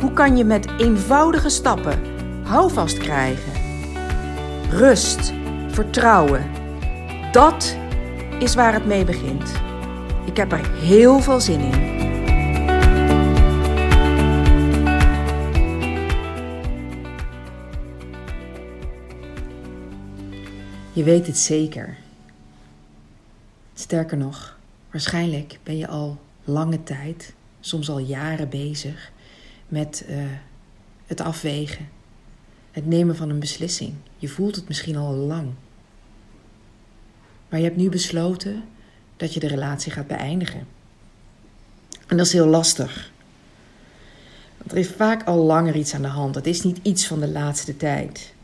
Hoe kan je met eenvoudige stappen houvast krijgen? Rust, vertrouwen. Dat is waar het mee begint. Ik heb er heel veel zin in. Je weet het zeker. Sterker nog, waarschijnlijk ben je al lange tijd, soms al jaren bezig met uh, het afwegen, het nemen van een beslissing. Je voelt het misschien al lang. Maar je hebt nu besloten dat je de relatie gaat beëindigen. En dat is heel lastig. Want er is vaak al langer iets aan de hand. Het is niet iets van de laatste tijd.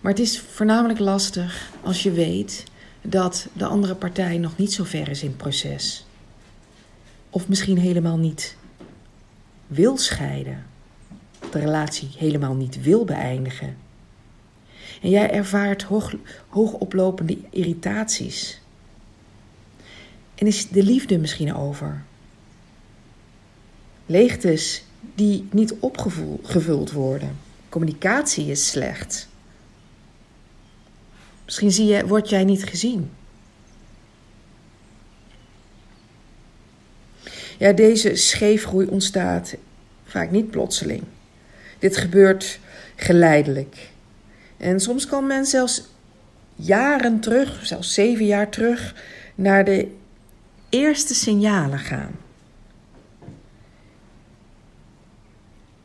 Maar het is voornamelijk lastig als je weet dat de andere partij nog niet zo ver is in het proces. Of misschien helemaal niet wil scheiden, de relatie helemaal niet wil beëindigen. En jij ervaart hoog, hoogoplopende irritaties. En is de liefde misschien over? Leegtes die niet opgevuld worden. Communicatie is slecht. Misschien zie je, word jij niet gezien. Ja, deze scheefgroei ontstaat vaak niet plotseling. Dit gebeurt geleidelijk. En soms kan men zelfs jaren terug, zelfs zeven jaar terug, naar de eerste signalen gaan.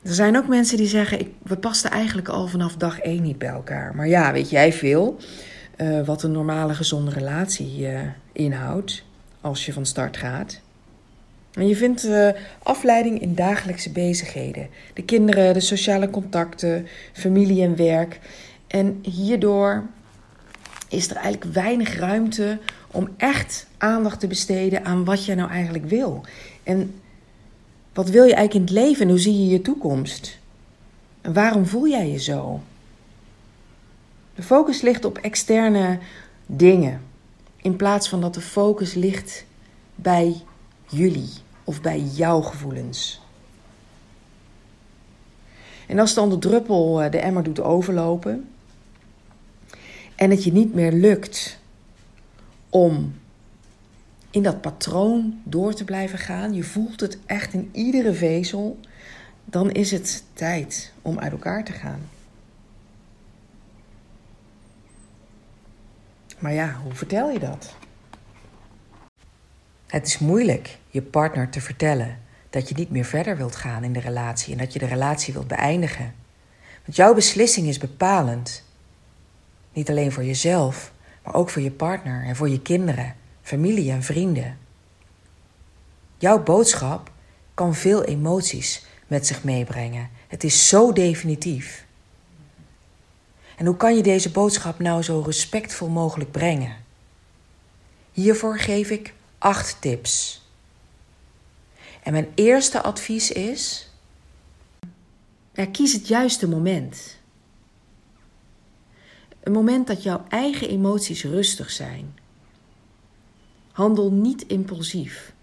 Er zijn ook mensen die zeggen: ik, we pasten eigenlijk al vanaf dag één niet bij elkaar. Maar ja, weet jij veel uh, wat een normale gezonde relatie uh, inhoudt als je van start gaat? En je vindt uh, afleiding in dagelijkse bezigheden. De kinderen, de sociale contacten, familie en werk. En hierdoor is er eigenlijk weinig ruimte om echt aandacht te besteden aan wat je nou eigenlijk wil. En wat wil je eigenlijk in het leven en hoe zie je je toekomst? En waarom voel jij je zo? De focus ligt op externe dingen, in plaats van dat de focus ligt bij jullie of bij jouw gevoelens. En als dan de druppel eh, de emmer doet overlopen en het je niet meer lukt om in dat patroon door te blijven gaan, je voelt het echt in iedere vezel, dan is het tijd om uit elkaar te gaan. Maar ja, hoe vertel je dat? Het is moeilijk je partner te vertellen dat je niet meer verder wilt gaan in de relatie en dat je de relatie wilt beëindigen. Want jouw beslissing is bepalend. Niet alleen voor jezelf, maar ook voor je partner en voor je kinderen, familie en vrienden. Jouw boodschap kan veel emoties met zich meebrengen. Het is zo definitief. En hoe kan je deze boodschap nou zo respectvol mogelijk brengen? Hiervoor geef ik acht tips. En mijn eerste advies is: kies het juiste moment. Een moment dat jouw eigen emoties rustig zijn. Handel niet impulsief.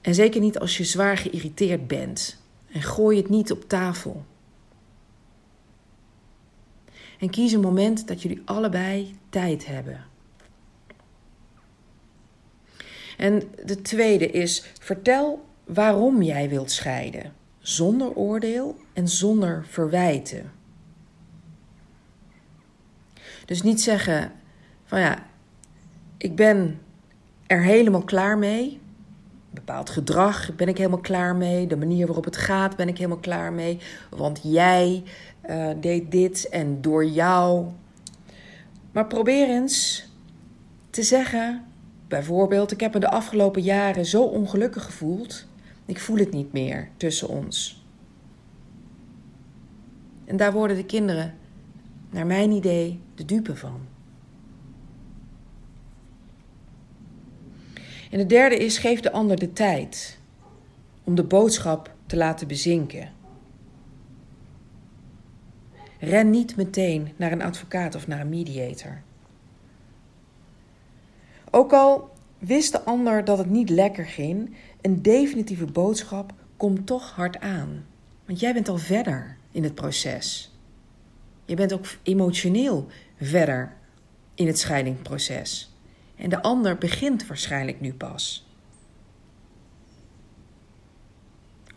En zeker niet als je zwaar geïrriteerd bent. En gooi het niet op tafel. En kies een moment dat jullie allebei tijd hebben. En de tweede is: vertel waarom jij wilt scheiden, zonder oordeel en zonder verwijten. Dus niet zeggen van ja, ik ben er helemaal klaar mee. Bepaald gedrag ben ik helemaal klaar mee. De manier waarop het gaat ben ik helemaal klaar mee. Want jij uh, deed dit en door jou. Maar probeer eens te zeggen Bijvoorbeeld, ik heb me de afgelopen jaren zo ongelukkig gevoeld. Ik voel het niet meer tussen ons. En daar worden de kinderen, naar mijn idee, de dupe van. En de derde is: geef de ander de tijd om de boodschap te laten bezinken. Ren niet meteen naar een advocaat of naar een mediator. Ook al wist de ander dat het niet lekker ging, een definitieve boodschap komt toch hard aan. Want jij bent al verder in het proces. Je bent ook emotioneel verder in het scheidingproces. En de ander begint waarschijnlijk nu pas.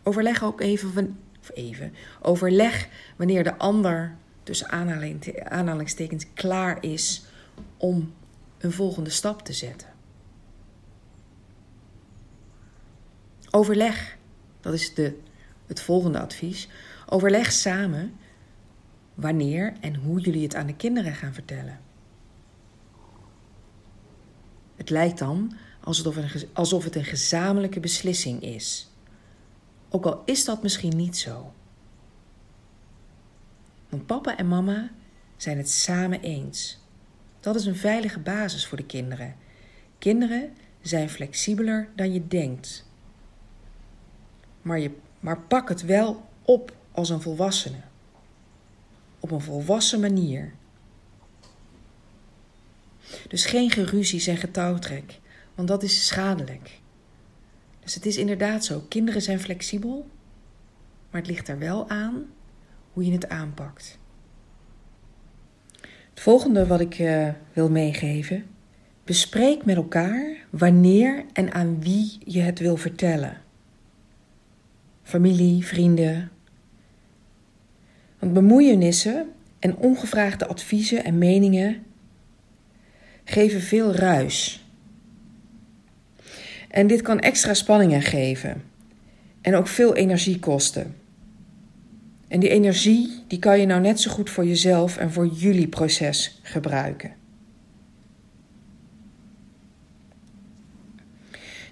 Overleg ook even, of even, overleg wanneer de ander tussen aanhalingstekens klaar is om een volgende stap te zetten. Overleg, dat is de, het volgende advies. Overleg samen wanneer en hoe jullie het aan de kinderen gaan vertellen. Het lijkt dan alsof het, een, alsof het een gezamenlijke beslissing is. Ook al is dat misschien niet zo. Want papa en mama zijn het samen eens. Dat is een veilige basis voor de kinderen. Kinderen zijn flexibeler dan je denkt. Maar, je, maar pak het wel op als een volwassene. Op een volwassen manier. Dus geen geruzies en getouwtrek, want dat is schadelijk. Dus het is inderdaad zo, kinderen zijn flexibel, maar het ligt er wel aan hoe je het aanpakt. Volgende wat ik uh, wil meegeven. Bespreek met elkaar wanneer en aan wie je het wil vertellen. Familie, vrienden. Want bemoeienissen en ongevraagde adviezen en meningen geven veel ruis. En dit kan extra spanningen geven en ook veel energie kosten. En die energie die kan je nou net zo goed voor jezelf en voor jullie proces gebruiken.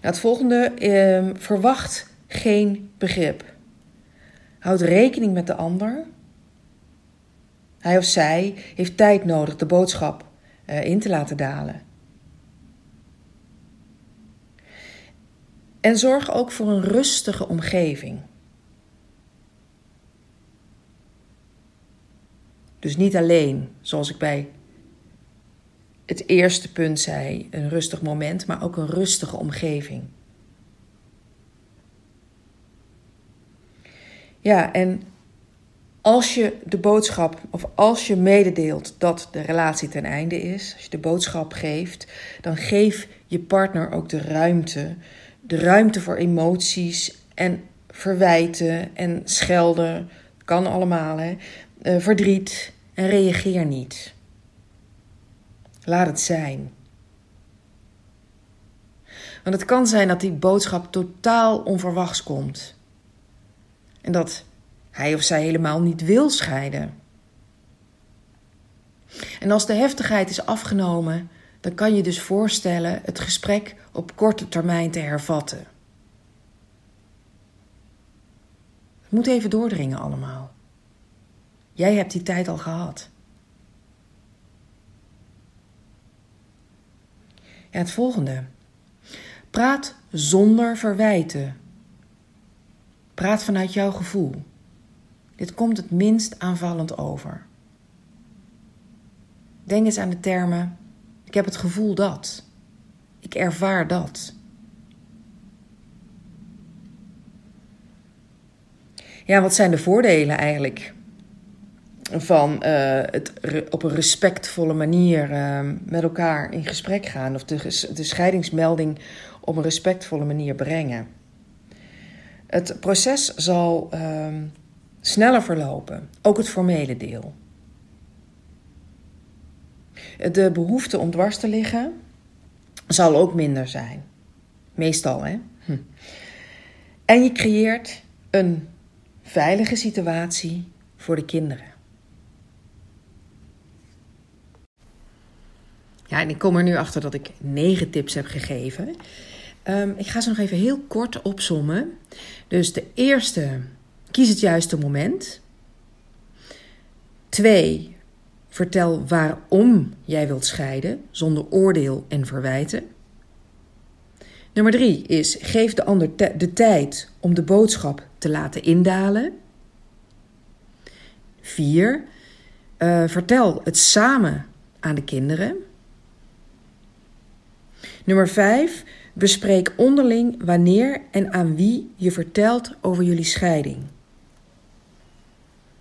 Nou, het volgende, eh, verwacht geen begrip. Houd rekening met de ander. Hij of zij heeft tijd nodig de boodschap uh, in te laten dalen. En zorg ook voor een rustige omgeving. Dus niet alleen, zoals ik bij het eerste punt zei, een rustig moment, maar ook een rustige omgeving. Ja, en als je de boodschap of als je mededeelt dat de relatie ten einde is, als je de boodschap geeft, dan geef je partner ook de ruimte. De ruimte voor emoties en verwijten en schelden. Kan allemaal, hè. Uh, verdriet en reageer niet. Laat het zijn. Want het kan zijn dat die boodschap totaal onverwachts komt. En dat hij of zij helemaal niet wil scheiden. En als de heftigheid is afgenomen, dan kan je dus voorstellen het gesprek op korte termijn te hervatten. Het moet even doordringen allemaal. Jij hebt die tijd al gehad. Ja, het volgende. Praat zonder verwijten. Praat vanuit jouw gevoel. Dit komt het minst aanvallend over. Denk eens aan de termen: ik heb het gevoel dat. Ik ervaar dat. Ja, wat zijn de voordelen eigenlijk van uh, het op een respectvolle manier uh, met elkaar in gesprek gaan of de, de scheidingsmelding op een respectvolle manier brengen? Het proces zal uh, sneller verlopen, ook het formele deel. De behoefte om dwars te liggen zal ook minder zijn. Meestal, hè? Hm. En je creëert een veilige situatie voor de kinderen. Ja, en ik kom er nu achter dat ik negen tips heb gegeven. Um, ik ga ze nog even heel kort opsommen. Dus de eerste Kies het juiste moment. 2. Vertel waarom jij wilt scheiden zonder oordeel en verwijten. Nummer 3 is geef de ander de tijd om de boodschap te laten indalen. 4. Uh, eh, vertel het samen aan de kinderen. Nummer 5. Bespreek onderling wanneer en aan wie je vertelt over jullie scheiding.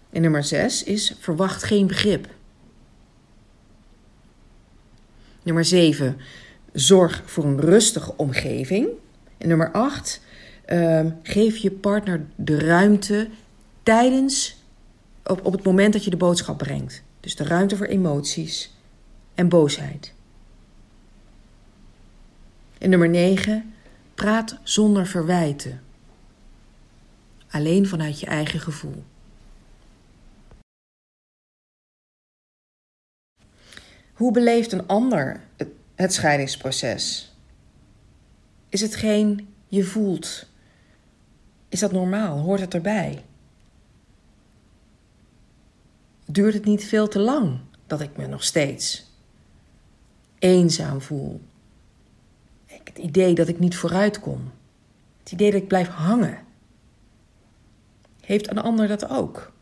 En nummer 6 is verwacht geen begrip. Nummer 7. Zorg voor een rustige omgeving. En nummer 8. Uh, ehm, geef je partner de ruimte tijdens, op, op het moment dat je de boodschap brengt. Dus de ruimte voor emoties en boosheid. En nummer 9. Praat zonder verwijten. Alleen vanuit je eigen gevoel. Hoe beleeft een ander het scheidingsproces? Is het geen je voelt? Is dat normaal? Hoort het erbij? Duurt het niet veel te lang dat ik me nog steeds eenzaam voel? Het idee dat ik niet vooruit kom. Het idee dat ik blijf hangen. Heeft een ander dat ook?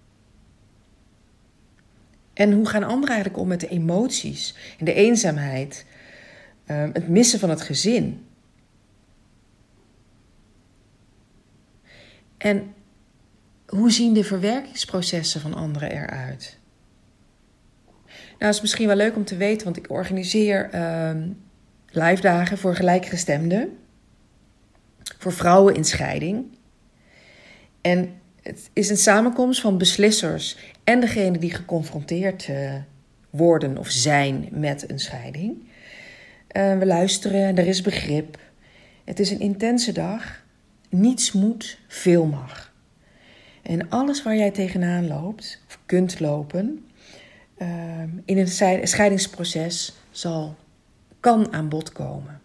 En hoe gaan anderen eigenlijk om met de emoties en de eenzaamheid, ehm, het missen van het gezin? En hoe zien de verwerkingsprocessen van anderen eruit? Nou, is misschien wel leuk om te weten, want ik organiseer uh, live dagen voor gelijkgestemden, voor vrouwen in scheiding. En het is een samenkomst van beslissers en degene die geconfronteerd uh, worden of zijn met een scheiding. Uh, we luisteren en er is begrip. Het is een intense dag. Niets moet, veel mag. En alles waar jij tegenaan loopt, of kunt lopen, uh, in een scheidingsproces zal, kan aan bod komen.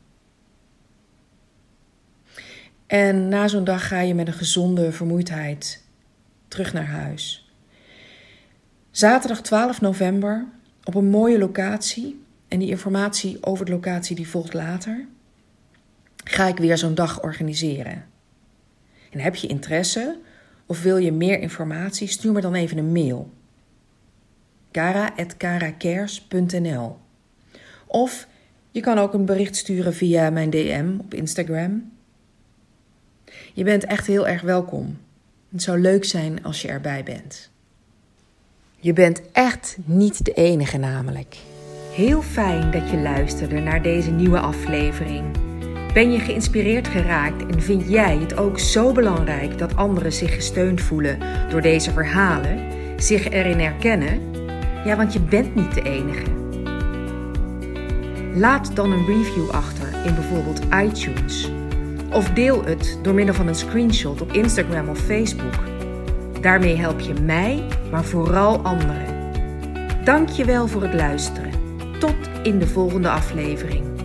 En na zo'n dag ga je met een gezonde vermoeidheid terug naar huis. Zaterdag 12 november op een mooie locatie. En die informatie over de locatie die volgt later. Ga ik weer zo'n dag organiseren. En heb je interesse of wil je meer informatie? Stuur me dan even een mail. kara.karacares.nl Of je kan ook een bericht sturen via mijn DM op Instagram. Je bent echt heel erg welkom. Het zou leuk zijn als je erbij bent. Je bent echt niet de enige namelijk. Heel fijn dat je luisterde naar deze nieuwe aflevering. Ben je geïnspireerd geraakt en vind jij het ook zo belangrijk dat anderen zich gesteund voelen door deze verhalen, zich erin herkennen? Ja, want je bent niet de enige. Laat dan een review achter in bijvoorbeeld iTunes of deel het door middel van een screenshot op Instagram of Facebook. Daarmee help je mij, maar vooral anderen. Dank je wel voor het luisteren. Tot in de volgende aflevering.